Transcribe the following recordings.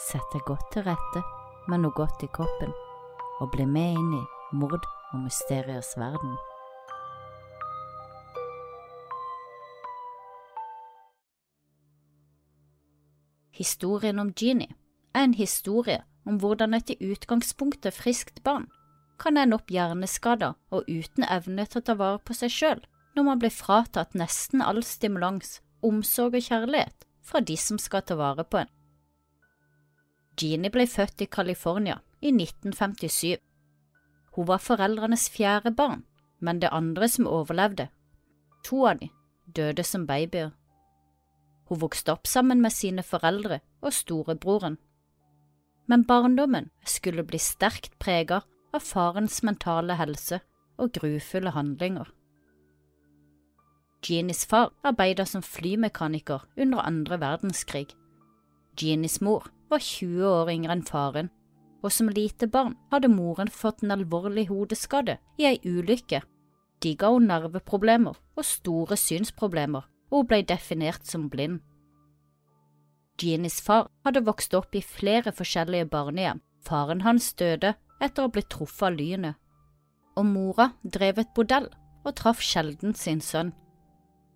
sett deg godt til rette med noe godt i kroppen, og bli med inn i mord og mysteriers verden. Historien om Jeannie er en historie om hvordan et i utgangspunktet friskt barn kan ende opp hjerneskada og uten evne til å ta vare på seg sjøl når man blir fratatt nesten all stimulans, omsorg og kjærlighet fra de som skal ta vare på en. Jeannie ble født i California i 1957. Hun var foreldrenes fjerde barn, men det andre som overlevde. To av de døde som babyer. Hun vokste opp sammen med sine foreldre og storebroren. Men barndommen skulle bli sterkt preget av farens mentale helse og grufulle handlinger. Jeannies far arbeidet som flymekaniker under andre verdenskrig. Jeannies mor var 20 år yngre enn faren, og som lite barn hadde moren fått en alvorlig hodeskade i ei ulykke. De ga henne nerveproblemer og store synsproblemer, og hun ble definert som blind. Jeannies far hadde vokst opp i flere forskjellige barnehjem. Faren hans døde etter å ha blitt truffet av lynet, og mora drev et bordell og traff sjelden sin sønn.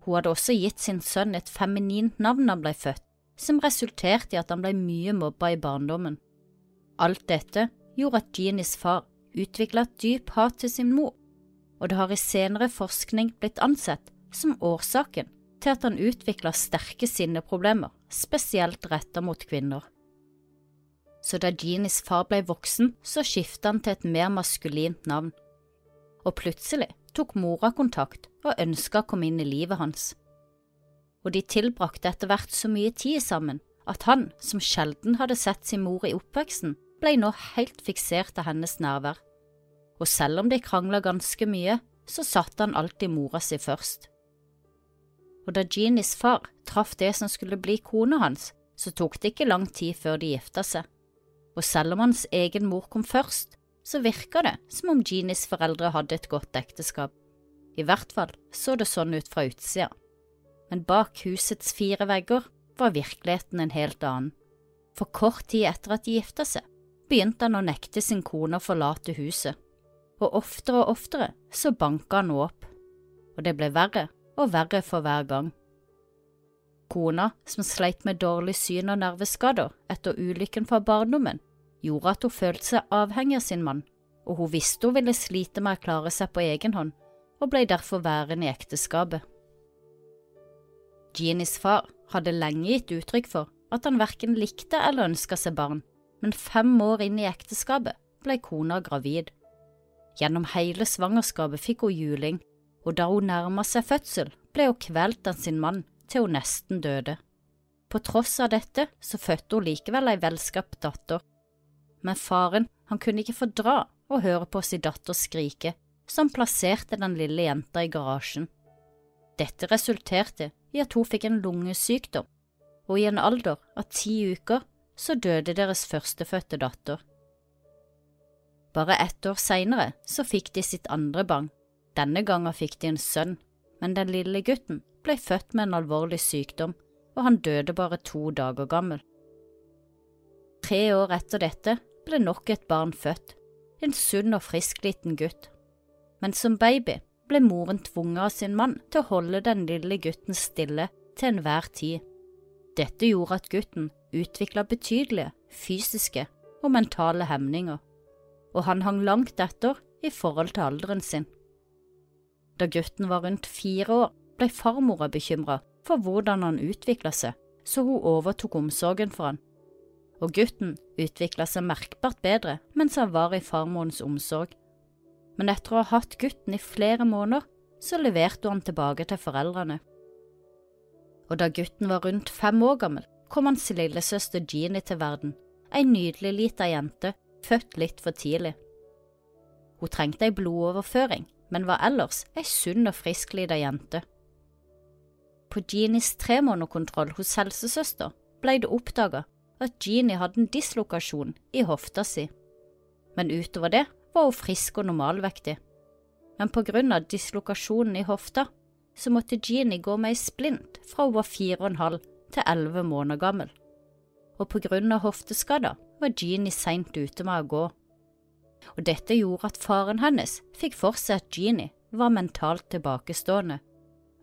Hun hadde også gitt sin sønn et feminint navn da han ble født, som resulterte i at han ble mye mobba i barndommen. Alt dette gjorde at Jeannies far utvikla et dyp hat til sin mor, og det har i senere forskning blitt ansett som årsaken til at han utvikla sterke sinneproblemer, spesielt retta mot kvinner. Så da Jeannies far ble voksen, så skiftet han til et mer maskulint navn, og plutselig tok mora kontakt og ønska å komme inn i livet hans. Og de tilbrakte etter hvert så mye tid sammen at han, som sjelden hadde sett sin mor i oppveksten, ble nå helt fiksert av hennes nærvær. Og selv om de krangla ganske mye, så satte han alltid mora si først. Og da Jeanies far traff det som skulle bli kona hans, så tok det ikke lang tid før de gifta seg. Og selv om hans egen mor kom først, så virka det som om Jeanies foreldre hadde et godt ekteskap. I hvert fall så det sånn ut fra utsida. Men bak husets fire vegger var virkeligheten en helt annen. For kort tid etter at de gifta seg, begynte han å nekte sin kone å forlate huset, og oftere og oftere så banka han opp, og det ble verre og verre for hver gang. Kona, som sleit med dårlig syn og nerveskader etter ulykken fra barndommen, gjorde at hun følte seg avhengig av sin mann, og hun visste hun ville slite med å klare seg på egen hånd, og ble derfor værende i ekteskapet. Jeannies far hadde lenge gitt uttrykk for at han verken likte eller ønska seg barn, men fem år inn i ekteskapet ble kona gravid. Gjennom hele svangerskapet fikk hun juling, og da hun nærma seg fødsel, ble hun kvelt av sin mann til hun nesten døde. På tross av dette så fødte hun likevel ei velskapt datter, men faren han kunne ikke fordra å høre på sin datter skrike, så han plasserte den lille jenta i garasjen. Dette resulterte i at hun fikk en lungesykdom, og i en alder av ti uker så døde deres førstefødte datter. Bare ett år seinere så fikk de sitt andre barn, denne gangen fikk de en sønn, men den lille gutten ble født med en alvorlig sykdom, og han døde bare to dager gammel. Tre år etter dette ble nok et barn født, en sunn og frisk liten gutt. Men som baby ble moren tvunget av sin mann til å holde den lille gutten stille til enhver tid. Dette gjorde at gutten utvikla betydelige fysiske og mentale hemninger, og han hang langt etter i forhold til alderen sin. Da gutten var rundt fire år, ble farmora bekymra for hvordan han utvikla seg, så hun overtok omsorgen for han og gutten utvikla seg merkbart bedre mens han var i farmorens omsorg. Men etter å ha hatt gutten i flere måneder, så leverte hun han tilbake til foreldrene. Og da gutten var rundt fem år gammel, kom hans lillesøster Jeannie til verden, ei nydelig lita jente, født litt for tidlig. Hun trengte ei blodoverføring, men var ellers ei sunn og frisk lita jente. På Jeannies tremånederkontroll hos helsesøster ble det oppdaga at Jeannie hadde en dislokasjon i hofta si, men utover det var hun frisk og normalvektig. Men på grunn av dislokasjonen i hofta, så måtte Jeannie gå med ei splint fra hun var fire og en halv til elleve måneder gammel. og på grunn av hofteskader var Jeannie seint ute med å gå. Og dette gjorde at faren hennes fikk for seg at Jeannie var mentalt tilbakestående,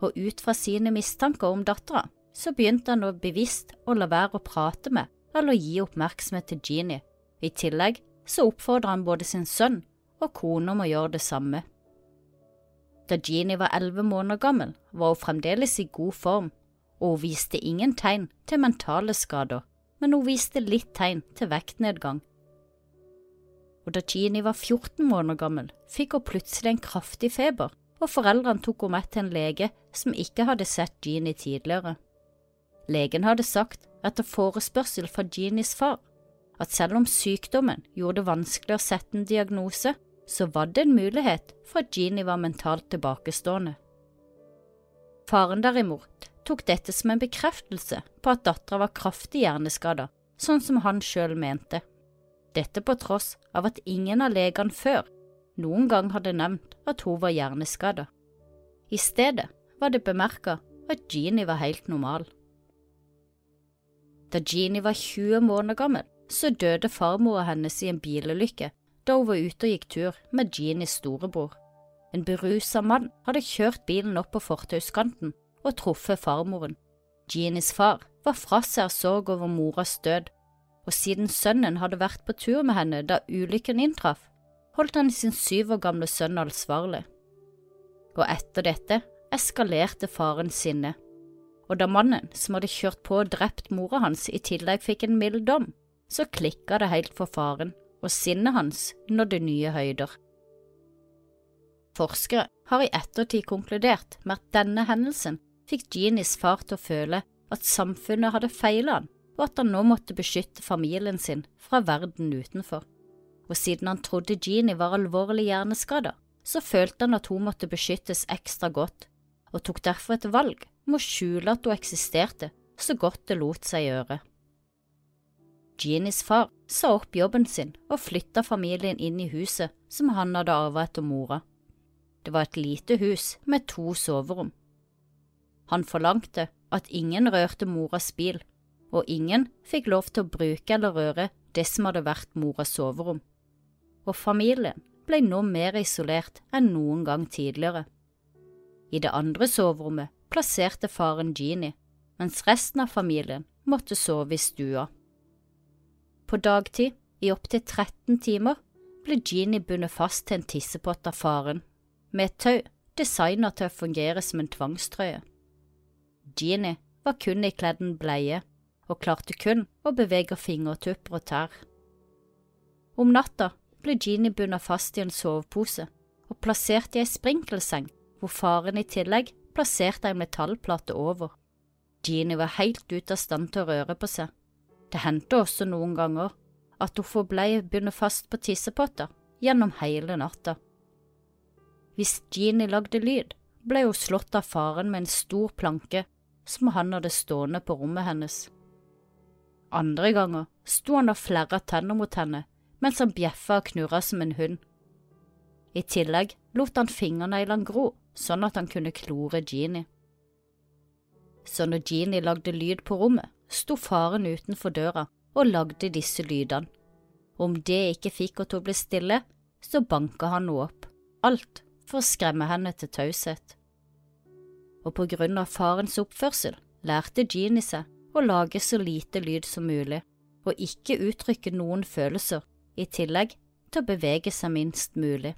og ut fra sine mistanker om dattera, så begynte han å bevisst å la være å prate med eller gi oppmerksomhet til Jeannie. I tillegg så oppfordrer han både sin sønn og kone om å gjøre det samme. Da Jeannie var elleve måneder gammel, var hun fremdeles i god form, og hun viste ingen tegn til mentale skader, men hun viste litt tegn til vektnedgang. Og da Jeannie var 14 måneder gammel, fikk hun plutselig en kraftig feber, og foreldrene tok henne med til en lege som ikke hadde sett Jeannie tidligere. Legen hadde sagt, etter forespørsel fra Jeannies far, at selv om sykdommen gjorde det vanskelig å sette en diagnose, så var det en mulighet for at Jeannie var mentalt tilbakestående. Faren derimot tok dette som en bekreftelse på at dattera var kraftig hjerneskada, sånn som han sjøl mente. Dette på tross av at ingen av legene før noen gang hadde nevnt at hun var hjerneskada. I stedet var det bemerka at Jeannie var helt normal. Da Jeannie var 20 måneder gammel, så døde farmora hennes i en bilulykke da hun var ute og gikk tur med Jeanies storebror. En berusa mann hadde kjørt bilen opp på fortauskanten og truffet farmoren. Jeanies far var fra seg av sorg over moras død, og siden sønnen hadde vært på tur med henne da ulykken inntraff, holdt han sin syv år gamle sønn ansvarlig. Og etter dette eskalerte farens sinne, og da mannen som hadde kjørt på og drept mora hans i tillegg fikk en mild dom, så klikka det helt for faren, og sinnet hans nådde nye høyder. Forskere har i ettertid konkludert med at denne hendelsen fikk Jeanies far til å føle at samfunnet hadde feilet han, og at han nå måtte beskytte familien sin fra verden utenfor. Og siden han trodde Jeanie var alvorlig hjerneskada, så følte han at hun måtte beskyttes ekstra godt, og tok derfor et valg om å skjule at hun eksisterte så godt det lot seg gjøre. Jeanies far sa opp jobben sin og flytta familien inn i huset som han hadde arva etter mora. Det var et lite hus med to soverom. Han forlangte at ingen rørte moras bil, og ingen fikk lov til å bruke eller røre det som hadde vært moras soverom. Og familien ble nå mer isolert enn noen gang tidligere. I det andre soverommet plasserte faren Jeannie, mens resten av familien måtte sove i stua. På dagtid, i opptil 13 timer, ble Jeannie bundet fast til en tissepott av faren, med et tau designet til å fungere som en tvangstrøye. Jeannie var kun ikledd en bleie og klarte kun å bevege fingertupper og tær. Om natta ble Jeannie bundet fast i en sovepose og plassert i ei sprinkelseng hvor faren i tillegg plasserte ei metallplate over. Jeannie var helt ute av stand til å røre på seg. Det hendte også noen ganger at hun forblei bundet fast på tissepotter gjennom hele natta. Hvis Jeannie lagde lyd, ble hun slått av faren med en stor planke som han hadde stående på rommet hennes. Andre ganger sto han og flerra tenner mot henne mens han bjeffa og knurra som en hund. I tillegg lot han fingerneglene gro sånn at han kunne klore Jeannie. Så når Jeannie lagde lyd på rommet, sto faren utenfor døra og lagde disse lydene. Om det ikke fikk henne til å bli stille, så banka han henne opp, alt for å skremme henne til taushet. Og på grunn av farens oppførsel lærte Jeannie seg å lage så lite lyd som mulig, og ikke uttrykke noen følelser, i tillegg til å bevege seg minst mulig.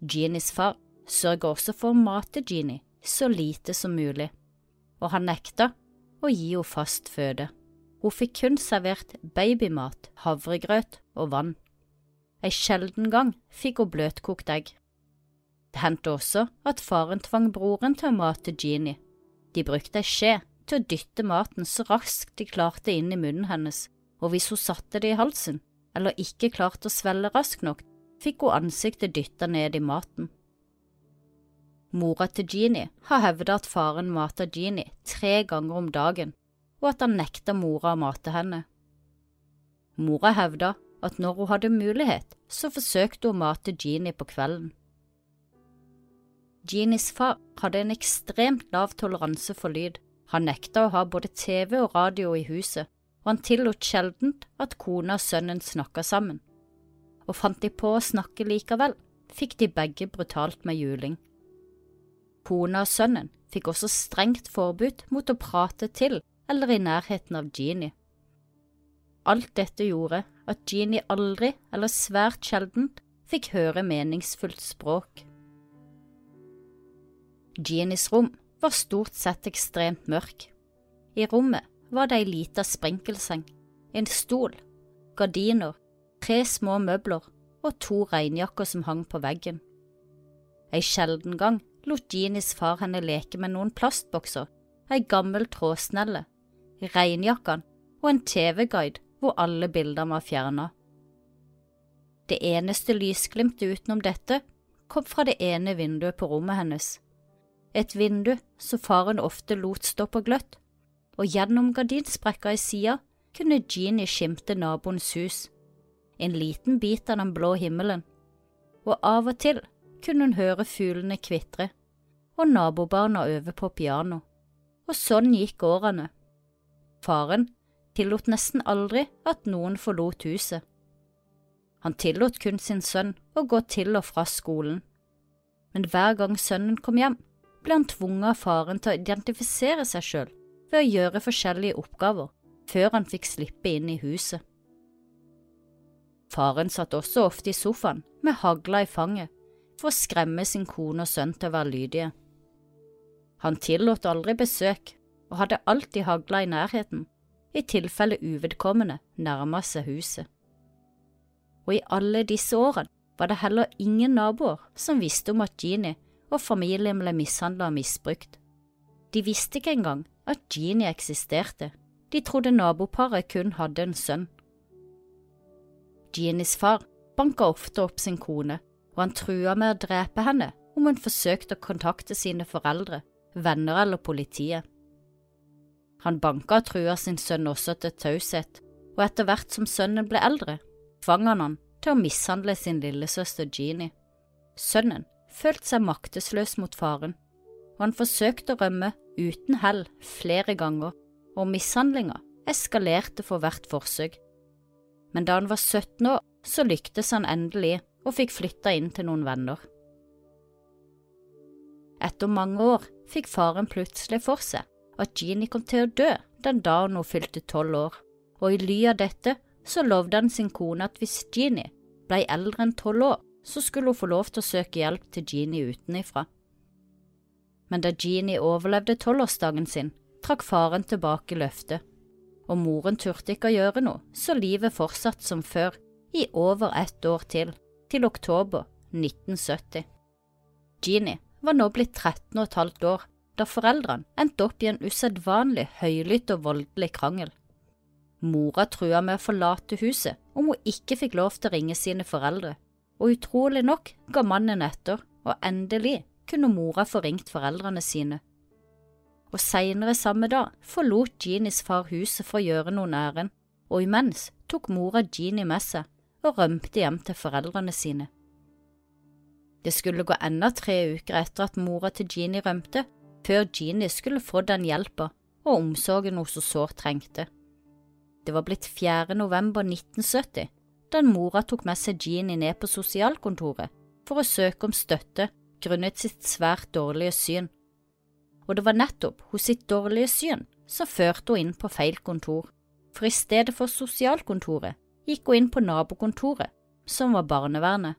Jeannies far sørger også for å mate Jeannie så lite som mulig, og han nekta og gi henne fast føde. Hun fikk kun servert babymat, havregrøt og vann. Ei sjelden gang fikk hun bløtkokt egg. Det hendte også at faren tvang broren til å mate Jeannie. De brukte ei skje til å dytte maten så raskt de klarte inn i munnen hennes, og hvis hun satte det i halsen, eller ikke klarte å svelle raskt nok, fikk hun ansiktet dytta ned i maten. Mora til Jeannie har hevdet at faren mater Jeannie tre ganger om dagen, og at han nekta mora å mate henne. Mora hevda at når hun hadde mulighet, så forsøkte hun å mate Jeannie på kvelden. Jeannies far hadde en ekstremt lav toleranse for lyd. Han nekta å ha både TV og radio i huset, og han tillot sjelden at kona og sønnen snakka sammen. Og fant de på å snakke likevel, fikk de begge brutalt med juling. Kona og sønnen fikk også strengt forbud mot å prate til eller i nærheten av Jeannie. Alt dette gjorde at Jeannie aldri, eller svært sjelden, fikk høre meningsfullt språk. Jeannies rom var stort sett ekstremt mørk. I rommet var det ei lita sprenkelseng, en stol, gardiner, tre små møbler og to regnjakker som hang på veggen. Ei sjelden gang lot Jeanies far henne leke med noen plastbokser, ei gammel trådsnelle, regnjakkene og en TV-guide hvor alle bilder var fjerna. Det eneste lysglimtet utenom dette kom fra det ene vinduet på rommet hennes, et vindu som faren ofte lot stå på gløtt, og gjennom gardinsprekka i sida kunne Jeannie skimte naboens hus, en liten bit av den blå himmelen, og av og til kunne hun høre fuglene kvitre og nabobarna øve på piano, og sånn gikk årene. Faren tillot nesten aldri at noen forlot huset. Han tillot kun sin sønn å gå til og fra skolen, men hver gang sønnen kom hjem, ble han tvunget av faren til å identifisere seg selv ved å gjøre forskjellige oppgaver før han fikk slippe inn i huset. Faren satt også ofte i sofaen med hagla i fanget for å skremme sin kone og sønn til å være lydige. Han tillot aldri besøk og hadde alltid hagla i nærheten, i tilfelle uvedkommende nærma seg huset. Og i alle disse årene var det heller ingen naboer som visste om at Jeannie og familien ble mishandla og misbrukt. De visste ikke engang at Jeannie eksisterte, de trodde naboparet kun hadde en sønn. Jeannies far banka ofte opp sin kone, han trua med å drepe henne om hun forsøkte å kontakte sine foreldre, venner eller politiet. Han banka og trua sin sønn også til taushet, og etter hvert som sønnen ble eldre, tvang han han til å mishandle sin lillesøster Jeannie. Sønnen følte seg maktesløs mot faren, og han forsøkte å rømme uten hell flere ganger, og mishandlinga eskalerte for hvert forsøk. Men da han var 17 år, så lyktes han endelig og fikk flytta inn til noen venner. Etter mange år fikk faren plutselig for seg at Jeannie kom til å dø den dagen hun fylte tolv år, og i ly av dette så lovde han sin kone at hvis Jeannie ble eldre enn tolv år, så skulle hun få lov til å søke hjelp til Jeannie utenifra. Men da Jeannie overlevde tolvårsdagen sin, trakk faren tilbake løftet, og moren turte ikke å gjøre noe, så livet fortsatte som før i over ett år til, til oktober 1970. Jeannie var nå blitt 13 og et halvt år da foreldrene endte opp i en usedvanlig høylytt og voldelig krangel. Mora trua med å forlate huset om hun ikke fikk lov til å ringe sine foreldre, og utrolig nok ga mannen etter, og endelig kunne mora få ringt foreldrene sine. Og seinere samme dag forlot Jeanies far huset for å gjøre noen ærend, og imens tok mora Jeannie med seg og rømte hjem til foreldrene sine. Det skulle gå enda tre uker etter at mora til Jeannie rømte, før Jeannie skulle få den hjelpa og omsorgen hun så sårt trengte. Det var blitt 4. november 1970 da mora tok med seg Jeannie ned på sosialkontoret for å søke om støtte grunnet sitt svært dårlige syn. Og det var nettopp hos sitt dårlige syn som førte hun inn på feil kontor, for i stedet for sosialkontoret gikk hun inn på nabokontoret, som var barnevernet.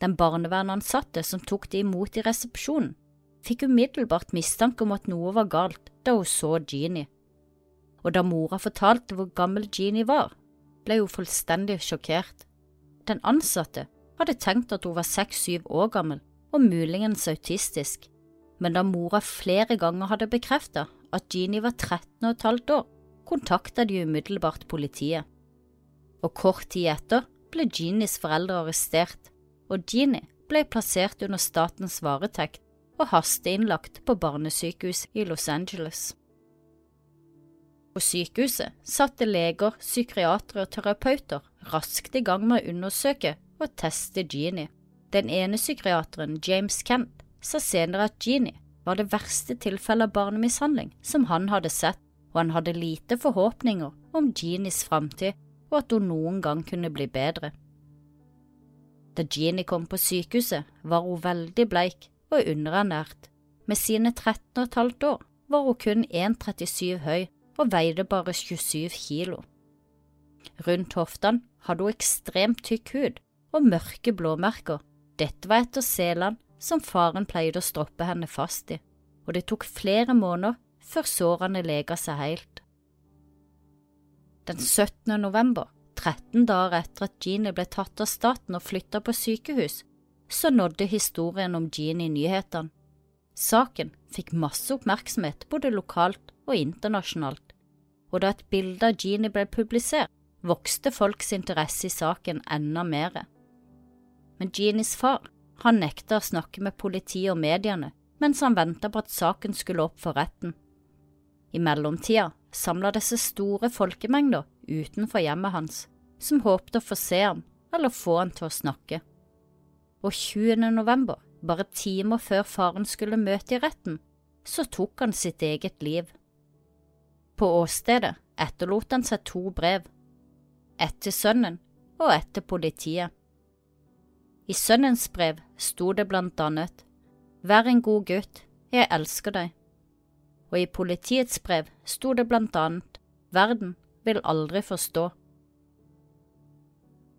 Den barnevernansatte som tok det imot i resepsjonen, fikk umiddelbart mistanke om at noe var galt da hun så Jeannie. Og da mora fortalte hvor gammel Jeannie var, ble hun fullstendig sjokkert. Den ansatte hadde tenkt at hun var seks–syv år gammel og muligens autistisk, men da mora flere ganger hadde bekreftet at Jeannie var 13 og et halvt år, kontakta de umiddelbart politiet. Og kort tid etter ble Jeannies foreldre arrestert, og Jeannie ble plassert under statens varetekt og hasteinnlagt på barnesykehus i Los Angeles. På sykehuset satte leger, psykiatere og terapeuter raskt i gang med å undersøke og teste Jeannie. Den ene psykiateren, James Kent, sa senere at Jeannie var det verste tilfellet av barnemishandling som han hadde sett, og han hadde lite forhåpninger om Jeanies framtid og at hun noen gang kunne bli bedre. Da Jeannie kom på sykehuset, var hun veldig bleik og underernært. Med sine 13,5 år var hun kun 1,37 høy og veide bare 27 kilo. Rundt hoftene hadde hun ekstremt tykk hud og mørke blåmerker. Dette var etter selene som faren pleide å stroppe henne fast i, og det tok flere måneder før sårene lega seg helt. Den 17. november, 13 dager etter at Jeannie ble tatt av staten og flytta på sykehus, så nådde historien om Jeannie nyhetene. Saken fikk masse oppmerksomhet både lokalt og internasjonalt, og da et bilde av Jeannie ble publisert, vokste folks interesse i saken enda mer. Men Jeanies far, han nekta å snakke med politiet og mediene mens han venta på at saken skulle opp for retten. I mellomtida samla det seg store folkemengder utenfor hjemmet hans, som håpte å få se ham eller få han til å snakke. Og 20. november, bare timer før faren skulle møte i retten, så tok han sitt eget liv. På åstedet etterlot han seg to brev, ett til sønnen og ett til politiet. I sønnens brev sto det blant annet Vær en god gutt, jeg elsker deg og i politiets brev sto det blant annet Verden vil aldri forstå.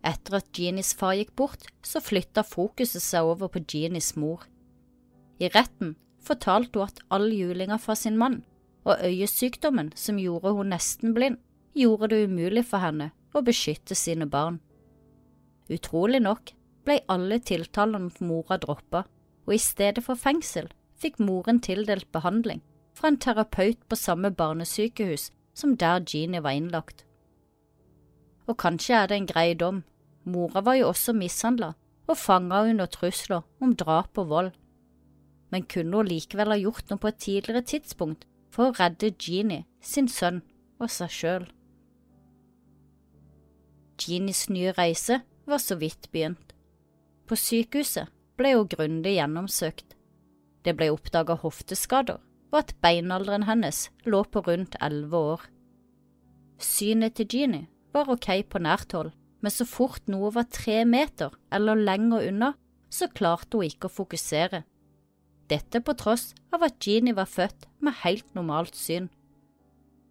Etter at Jeanies far gikk bort, så flytta fokuset seg over på Jeanies mor. I retten fortalte hun at all julinga fra sin mann og øyesykdommen som gjorde hun nesten blind, gjorde det umulig for henne å beskytte sine barn. Utrolig nok ble alle tiltalene mot mora droppa, og i stedet for fengsel fikk moren tildelt behandling fra en terapeut på samme barnesykehus som der Jeannie var innlagt. Og kanskje er det en grei dom, mora var jo også mishandla og fanga under trusler om drap og vold, men kunne hun likevel ha gjort noe på et tidligere tidspunkt for å redde Jeannie, sin sønn og seg sjøl. Jeanies nye reise var så vidt begynt. På sykehuset ble hun grundig gjennomsøkt. Det ble oppdaga hofteskader og at beinalderen hennes lå på rundt elleve år. Synet til Jeannie var ok på nært hold, men så fort noe var tre meter eller lenger unna, så klarte hun ikke å fokusere. Dette på tross av at Jeannie var født med helt normalt syn.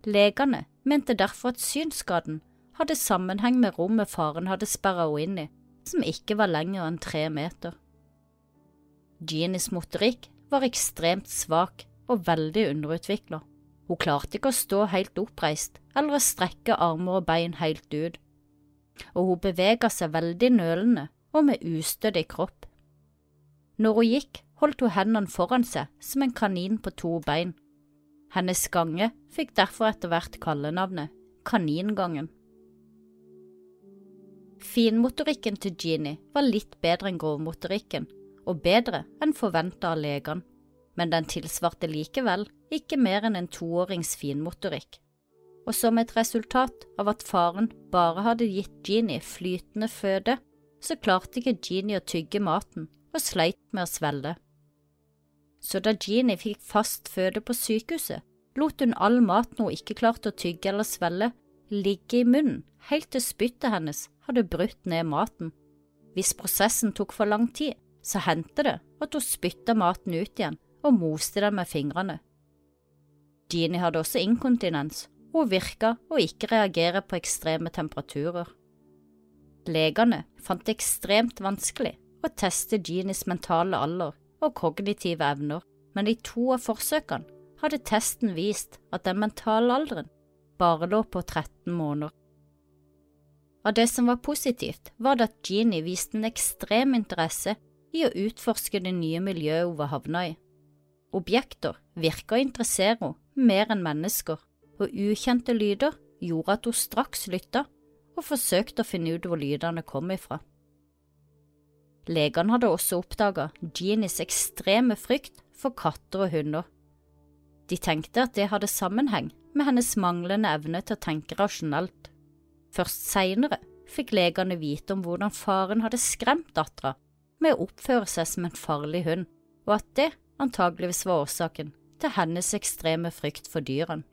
Legene mente derfor at synsskaden hadde sammenheng med rommet faren hadde sperra henne inn i, som ikke var lenger enn tre meter. Jeannies motorikk var ekstremt svak, og veldig underutvikla. Hun klarte ikke å stå helt oppreist eller å strekke armer og bein helt ut, og hun bevega seg veldig nølende og med ustødig kropp. Når hun gikk, holdt hun hendene foran seg som en kanin på to bein. Hennes gange fikk derfor etter hvert kallenavnet Kaningangen. Finmotorikken til Jeannie var litt bedre enn grovmotorikken, og bedre enn forventa av legene men den tilsvarte likevel ikke mer enn en toårings finmotorikk. Og som et resultat av at faren bare hadde gitt Jeannie flytende føde, så klarte ikke Jeannie å tygge maten og sleit med å svelle. Så da Jeannie fikk fast føde på sykehuset, lot hun all maten hun ikke klarte å tygge eller svelle, ligge i munnen helt til spyttet hennes hadde brutt ned maten. Hvis prosessen tok for lang tid, så hendte det at hun spytta maten ut igjen og moste den med fingrene. Jeannie hadde også inkontinens, og virka å ikke reagere på ekstreme temperaturer. Legene fant det ekstremt vanskelig å teste Jeanies mentale alder og kognitive evner, men i to av forsøkene hadde testen vist at den mentale alderen bare lå på 13 måneder. Av det som var positivt, var det at Jeannie viste en ekstrem interesse i å utforske det nye miljøet hun var havna i. Objekter virka å interessere henne mer enn mennesker, og ukjente lyder gjorde at hun straks lytta og forsøkte å finne ut hvor lydene kom ifra. Legene hadde også oppdaga Jeanies ekstreme frykt for katter og hunder. De tenkte at det hadde sammenheng med hennes manglende evne til å tenke rasjonelt. Først seinere fikk legene vite om hvordan faren hadde skremt dattera med å oppføre seg som en farlig hund, og at det antageligvis var årsaken til hennes ekstreme frykt for dyrene.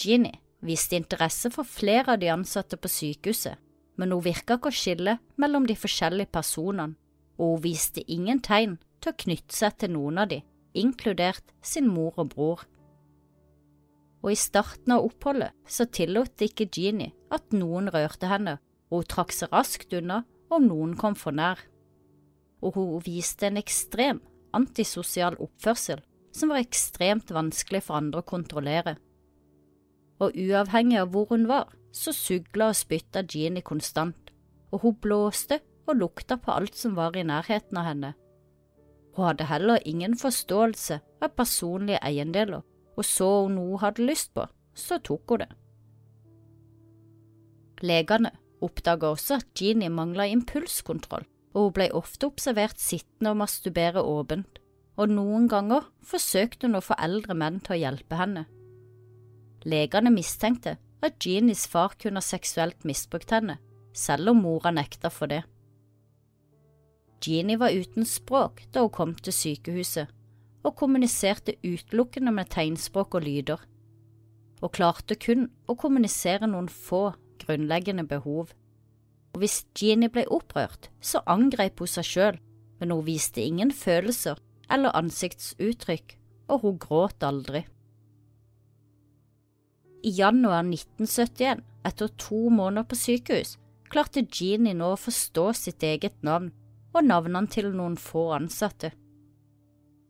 Jeannie viste interesse for flere av de ansatte på sykehuset, men hun virka ikke å skille mellom de forskjellige personene, og hun viste ingen tegn til å knytte seg til noen av de, inkludert sin mor og bror. Og i starten av oppholdet så tillot ikke Jeannie at noen rørte henne, og hun trakk seg raskt unna om noen kom for nær. Og hun viste en ekstrem antisosial oppførsel som var ekstremt vanskelig for andre å kontrollere. Og uavhengig av hvor hun var, så sugla og spytta Jeannie konstant, og hun blåste og lukta på alt som var i nærheten av henne. Hun hadde heller ingen forståelse av personlige eiendeler, og så hun noe hadde lyst på, så tok hun det. Legene oppdaga også at Jeannie mangla impulskontroll, og hun ble ofte observert sittende og masturbere åpent, og noen ganger forsøkte hun å få eldre menn til å hjelpe henne. Legene mistenkte at Jeanies far kunne ha seksuelt misbrukt henne, selv om mora nekta for det. Jeannie var uten språk da hun kom til sykehuset, og kommuniserte utelukkende med tegnspråk og lyder, og klarte kun å kommunisere noen få grunnleggende behov. Og hvis Jeannie ble opprørt, så angrep hun seg sjøl, men hun viste ingen følelser eller ansiktsuttrykk, og hun gråt aldri. I januar 1971, etter to måneder på sykehus, klarte Jeannie nå å forstå sitt eget navn og navnene til noen få ansatte.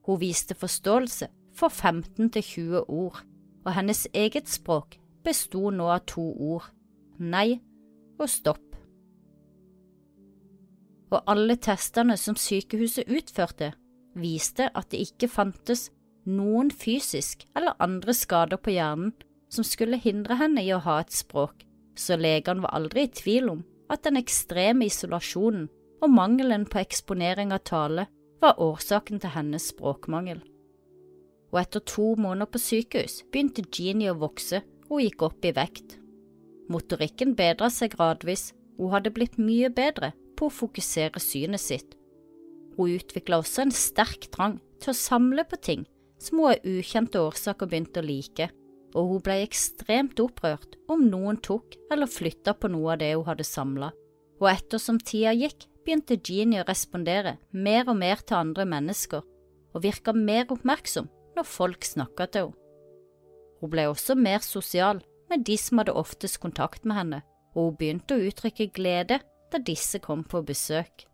Hun viste forståelse for 15 til 20 ord, og hennes eget språk besto nå av to ord, nei og stopp. Og alle testene som sykehuset utførte, viste at det ikke fantes noen fysisk eller andre skader på hjernen som skulle hindre henne i å ha et språk, så legene var aldri i tvil om at den ekstreme isolasjonen og mangelen på eksponering av tale var årsaken til hennes språkmangel. Og etter to måneder på sykehus begynte Jeannie å vokse og gikk opp i vekt. Motorikken bedra seg gradvis, hun hadde blitt mye bedre på å fokusere synet sitt. Hun utvikla også en sterk trang til å samle på ting som hun av ukjente årsaker begynte å like, og hun ble ekstremt opprørt om noen tok eller flytta på noe av det hun hadde samla, og ettersom tida gikk, begynte Jeannie å respondere mer og mer til andre mennesker, og virka mer oppmerksom når folk snakka til henne. Hun ble også mer sosial med de som hadde oftest kontakt med henne, og hun begynte å uttrykke glede da disse kom på besøk.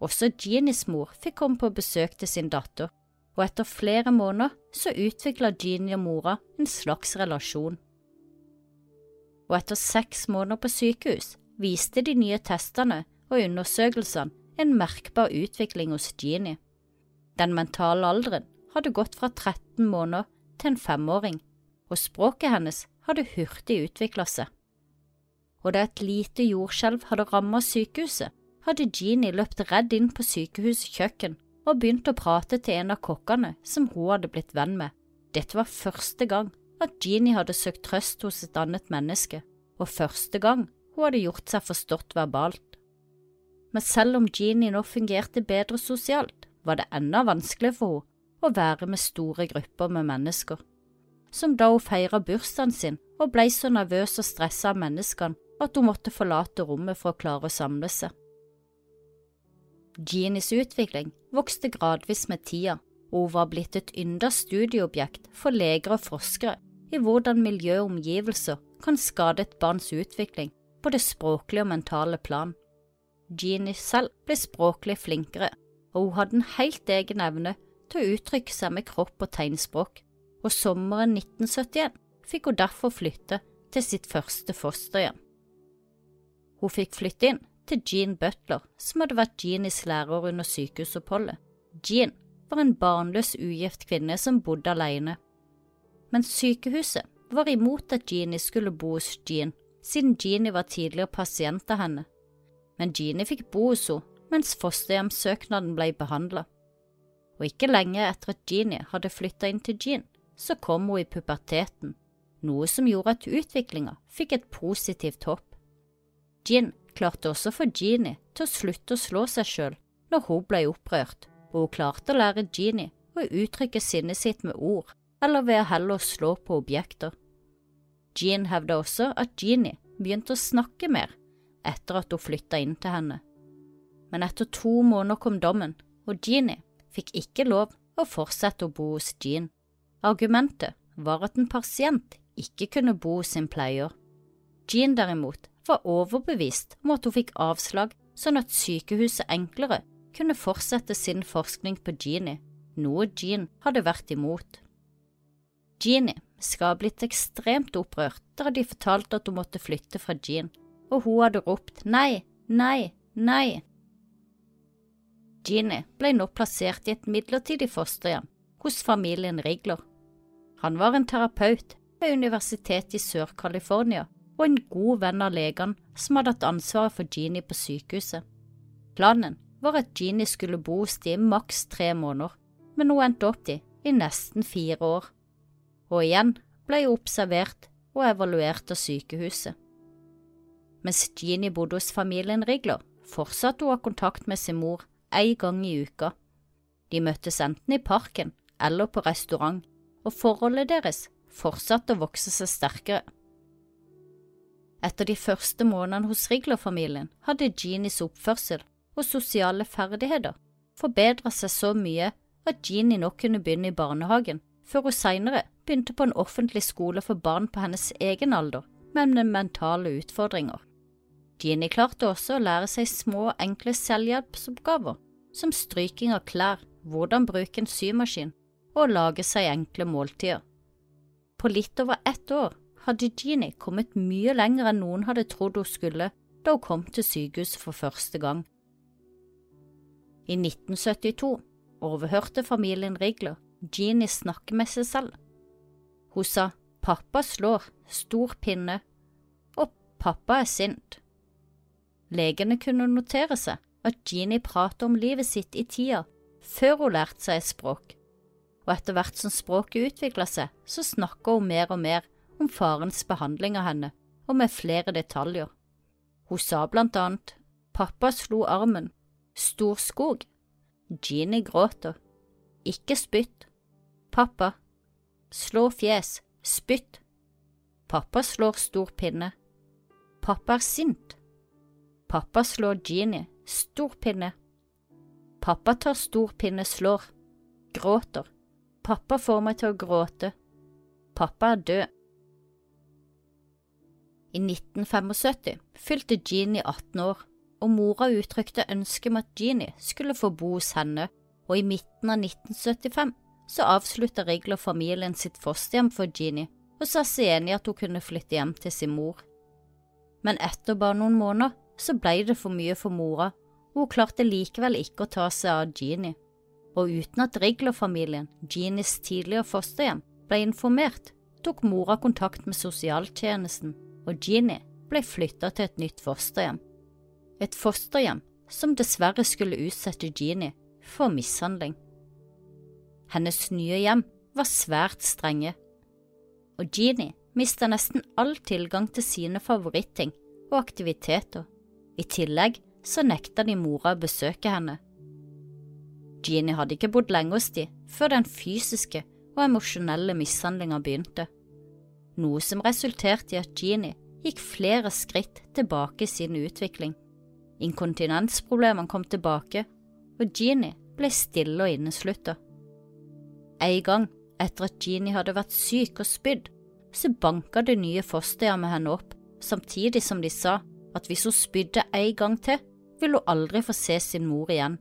Også Jeannies mor fikk komme på besøk til sin datter, og etter flere måneder så utvikla Jeannie og mora en slags relasjon. Og etter seks måneder på sykehus viste de nye testene og undersøkelsene en merkbar utvikling hos Jeannie. Den mentale alderen hadde gått fra 13 måneder til en femåring, og språket hennes hadde hurtig utvikla seg. Og da et lite jordskjelv hadde rammet sykehuset, hadde Jeannie løpt redd inn på sykehusets kjøkken og begynt å prate til en av kokkene som hun hadde blitt venn med. Dette var første gang at Jeannie hadde søkt trøst hos et annet menneske, og første gang hun hadde gjort seg forstått verbalt men selv om Jeannie nå fungerte bedre sosialt, var det enda vanskelig for henne å være med store grupper med mennesker. Som da hun feira bursdagen sin og ble så nervøs og stressa av menneskene at hun måtte forlate rommet for å klare å samle seg. Jeannies utvikling vokste gradvis med tida, og hun var blitt et ynda studieobjekt for leger og forskere i hvordan miljø og omgivelser kan skade et barns utvikling på det språklige og mentale plan. Jeannie selv ble språklig flinkere, og hun hadde en helt egen evne til å uttrykke seg med kropp og tegnspråk, og sommeren 1971 fikk hun derfor flytte til sitt første fosterhjem. Hun fikk flytte inn til Jean Butler, som hadde vært Jeanies lærer under sykehusoppholdet. Jean var en barnløs ugift kvinne som bodde alene. Men sykehuset var imot at Jeanie skulle bo hos Jean, siden Jeanie var tidligere pasient av henne men Jeanie fikk bo hos henne mens fosterhjemssøknaden ble behandlet. Og ikke lenge etter at Jeanie hadde flytta inn til Jean, så kom hun i puberteten, noe som gjorde at utviklinga fikk et positivt hopp. Jean klarte også å få Jeannie til å slutte å slå seg sjøl når hun ble opprørt, og hun klarte å lære Jeannie å uttrykke sinnet sitt med ord, eller ved å heller slå på objekter. Jean hevda også at Jeannie begynte å snakke mer etter at hun flytta inn til henne. Men etter to måneder kom dommen, og Jeannie fikk ikke lov å fortsette å bo hos Jean. Argumentet var at en pasient ikke kunne bo hos sin pleier. Jean derimot var overbevist om at hun fikk avslag sånn at sykehuset enklere kunne fortsette sin forskning på Jeannie, noe Jean hadde vært imot. Jeannie skal ha blitt ekstremt opprørt da de fortalte at hun måtte flytte fra Jean, og hun hadde ropt nei, nei, nei. Jeannie ble nå plassert i et midlertidig fosterhjem hos familien Rigler. Han var en terapeut ved Universitetet i Sør-California og en god venn av legene som hadde hatt ansvaret for Jeannie på sykehuset. Planen var at Jeannie skulle bo hos de i maks tre måneder, men hun endte opp de i nesten fire år. Og igjen ble hun observert og evaluert av sykehuset. Mens Jeannie bodde hos familien Rigler, fortsatte hun å ha kontakt med sin mor én gang i uka. De møttes enten i parken eller på restaurant, og forholdet deres fortsatte å vokse seg sterkere. Etter de første månedene hos Rigler-familien hadde Jeanies oppførsel og sosiale ferdigheter forbedra seg så mye at Jeanie nå kunne begynne i barnehagen, før hun senere begynte på en offentlig skole for barn på hennes egen alder, men med mentale utfordringer. Jeanie klarte også å lære seg små, enkle selvhjelpsoppgaver, som stryking av klær, hvordan bruke en symaskin og lage seg enkle måltider. På litt over ett år hadde Jeannie kommet mye lenger enn noen hadde trodd hun skulle da hun kom til sykehuset for første gang. I 1972 overhørte familien Rigler Jeannie snakke med seg selv. Hun sa pappa slår, stor pinne, og pappa er sint. Legene kunne notere seg at Jeannie pratet om livet sitt i tida før hun lærte seg et språk, og etter hvert som språket utvikla seg, så snakka hun mer og mer om farens behandling av henne, og med flere detaljer. Hun sa blant annet pappa slo armen, Stor skog. Jeannie gråter. Ikke spytt. Pappa. Slå fjes. Spytt. Pappa slår stor pinne. Pappa er sint. Pappa slår Jeannie. Stor pinne. Pappa tar stor pinne, slår. Gråter. Pappa får meg til å gråte. Pappa er død. I 1975 fylte Jeannie 18 år og mora uttrykte ønske om at Jeannie skulle få bo hos henne, og i midten av 1975 så avslutta Rigler familien sitt fosterhjem for Jeannie og sa seg enig i at hun kunne flytte hjem til sin mor. Men etter bare noen måneder så ble det for mye for mora, og hun klarte likevel ikke å ta seg av Jeannie. Og uten at Rigler-familien, Jeannies tidligere fosterhjem, ble informert, tok mora kontakt med sosialtjenesten, og Jeannie ble flytta til et nytt fosterhjem et fosterhjem som dessverre skulle utsette Jeannie for mishandling. Hennes nye hjem var svært strenge, og Jeannie mista nesten all tilgang til sine favoritting og aktiviteter. I tillegg så nekta de mora å besøke henne. Jeannie hadde ikke bodd lenge hos de før den fysiske og emosjonelle mishandlinga begynte, noe som resulterte i at Jeannie gikk flere skritt tilbake i sin utvikling. Inkontinensproblemene kom tilbake, og Jeannie ble stille og inneslutta. En gang etter at Jeannie hadde vært syk og spydd, så banka det nye fosterhjemmet henne opp, samtidig som de sa at hvis hun spydde en gang til, ville hun aldri få se sin mor igjen.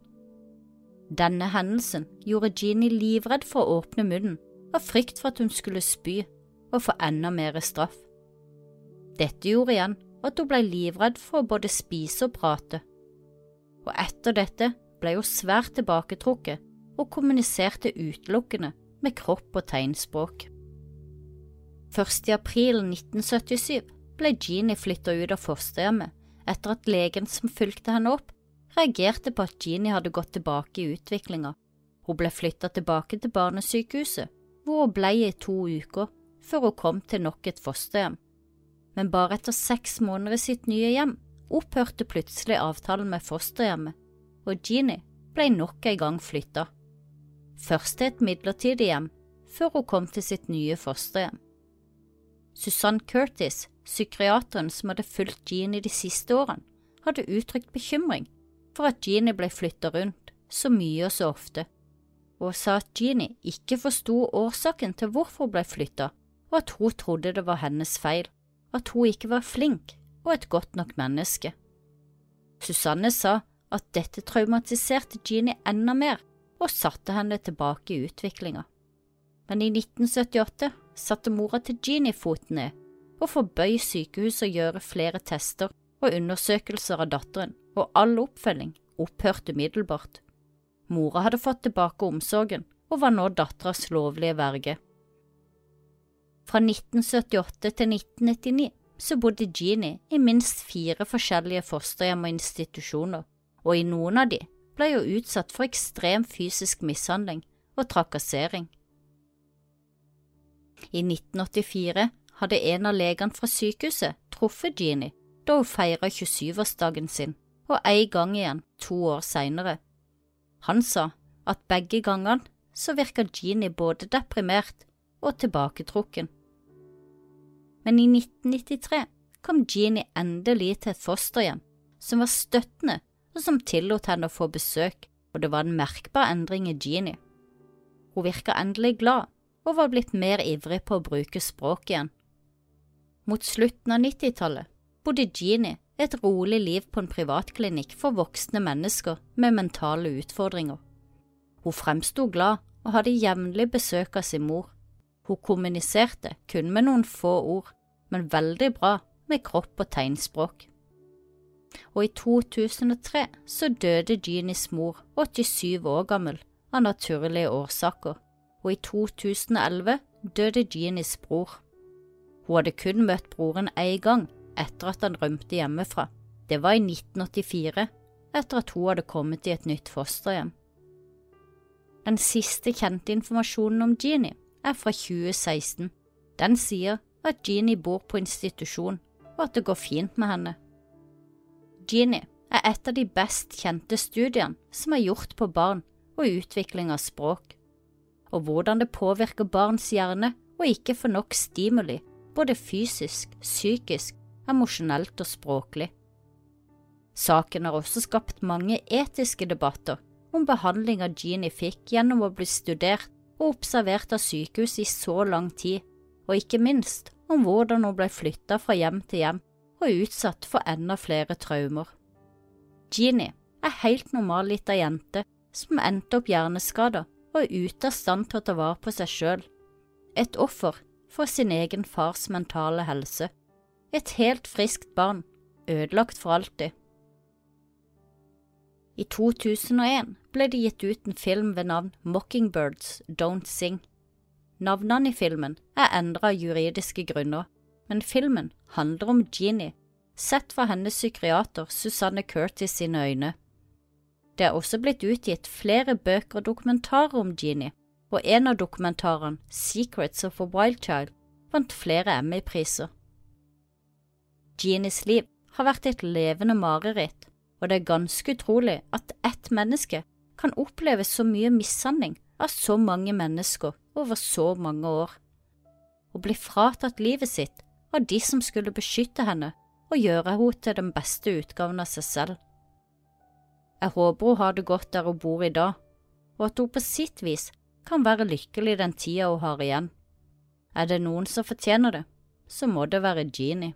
Denne hendelsen gjorde Jeannie livredd for å åpne munnen, av frykt for at hun skulle spy og få enda mer straff. Dette gjorde igjen at hun ble livredd for å både spise og prate. Og etter dette ble hun svært tilbaketrukket og kommuniserte utelukkende med kropp og tegnspråk. Først i april 1977 ble Jeannie flytta ut av fosterhjemmet etter at legen som fulgte henne opp, reagerte på at Jeannie hadde gått tilbake i utviklinga. Hun ble flytta tilbake til barnesykehuset, hvor hun ble i to uker, før hun kom til nok et fosterhjem men bare etter seks måneder i sitt nye hjem opphørte plutselig avtalen med fosterhjemmet, og Jeannie ble nok en gang flytta. Først til et midlertidig hjem, før hun kom til sitt nye fosterhjem. Susanne Curtis, psykiateren som hadde fulgt Jeannie de siste årene, hadde uttrykt bekymring for at Jeannie ble flyttet rundt så mye og så ofte, og sa at Jeannie ikke forsto årsaken til hvorfor hun ble flyttet, og at hun trodde det var hennes feil, at hun ikke var flink og et godt nok menneske. Susanne sa at dette traumatiserte Jeannie enda mer og satte henne tilbake i utviklinga. Men i 1978 satte mora til Jeannie foten ned og forbøy sykehuset å gjøre flere tester og undersøkelser av datteren, og all oppfølging opphørte umiddelbart. Mora hadde fått tilbake omsorgen og var nå datteras lovlige verge. Fra 1978 til 1999 så bodde Jeannie i minst fire forskjellige fosterhjem og institusjoner, og i noen av de ble hun utsatt for ekstrem fysisk mishandling og trakassering. I 1984 hadde en av legene fra sykehuset truffet Jeannie da hun feira 27-årsdagen sin, og en gang igjen to år senere. Han sa at begge gangene så virka Jeannie både deprimert og tilbaketrukken. Men i 1993 kom Jeannie endelig til et fosterhjem som var støttende og som tillot henne å få besøk, og det var en merkbar endring i Jeannie. Hun virka endelig glad og var blitt mer ivrig på å bruke språk igjen. Mot slutten av 90-tallet bodde Jeannie et rolig liv på en privatklinikk for voksne mennesker med mentale utfordringer. Hun fremsto glad og hadde jevnlig besøk av sin mor. Hun kommuniserte kun med noen få ord, men veldig bra med kropp og tegnspråk. Og i 2003 så døde Jeanies mor, 87 år gammel, av naturlige årsaker, og i 2011 døde Jeanies bror. Hun hadde kun møtt broren én gang, etter at han rømte hjemmefra. Det var i 1984, etter at hun hadde kommet i et nytt fosterhjem. Den siste kjente informasjonen om Jeannie er fra 2016. Den sier at Jeannie bor på institusjon, og at det går fint med henne. Jeannie er et av de best kjente studiene som er gjort på barn og utvikling av språk, og hvordan det påvirker barns hjerne å ikke få nok stimuli, både fysisk, psykisk emosjonelt og språklig. Saken har også skapt mange etiske debatter om behandlinga Jeannie fikk gjennom å bli studert og observert av sykehus i så lang tid, og ikke minst om hvordan hun ble flyttet fra hjem til hjem og utsatt for enda flere traumer. Jeannie er helt normal lita jente som endte opp hjerneskada og er ute av stand til å ta vare på seg sjøl, et offer for sin egen fars mentale helse. Et helt friskt barn, ødelagt for alltid. I 2001 ble det gitt ut en film ved navn Mockingbirds Don't Sing. Navnene i filmen er endret av juridiske grunner, men filmen handler om Jeannie, sett fra hennes psykiater Susanne Curtis sine øyne. Det er også blitt utgitt flere bøker og dokumentarer om Jeannie, og en av dokumentarene, Secrets of a Wild Child, vant flere Emmy-priser. Jeannies liv har vært et levende mareritt, og det er ganske utrolig at ett menneske kan oppleve så mye mishandling av så mange mennesker over så mange år. Å bli fratatt livet sitt av de som skulle beskytte henne og gjøre henne til den beste utgaven av seg selv. Jeg håper hun har det godt der hun bor i dag, og at hun på sitt vis kan være lykkelig den tida hun har igjen. Er det noen som fortjener det, så må det være Jeannie.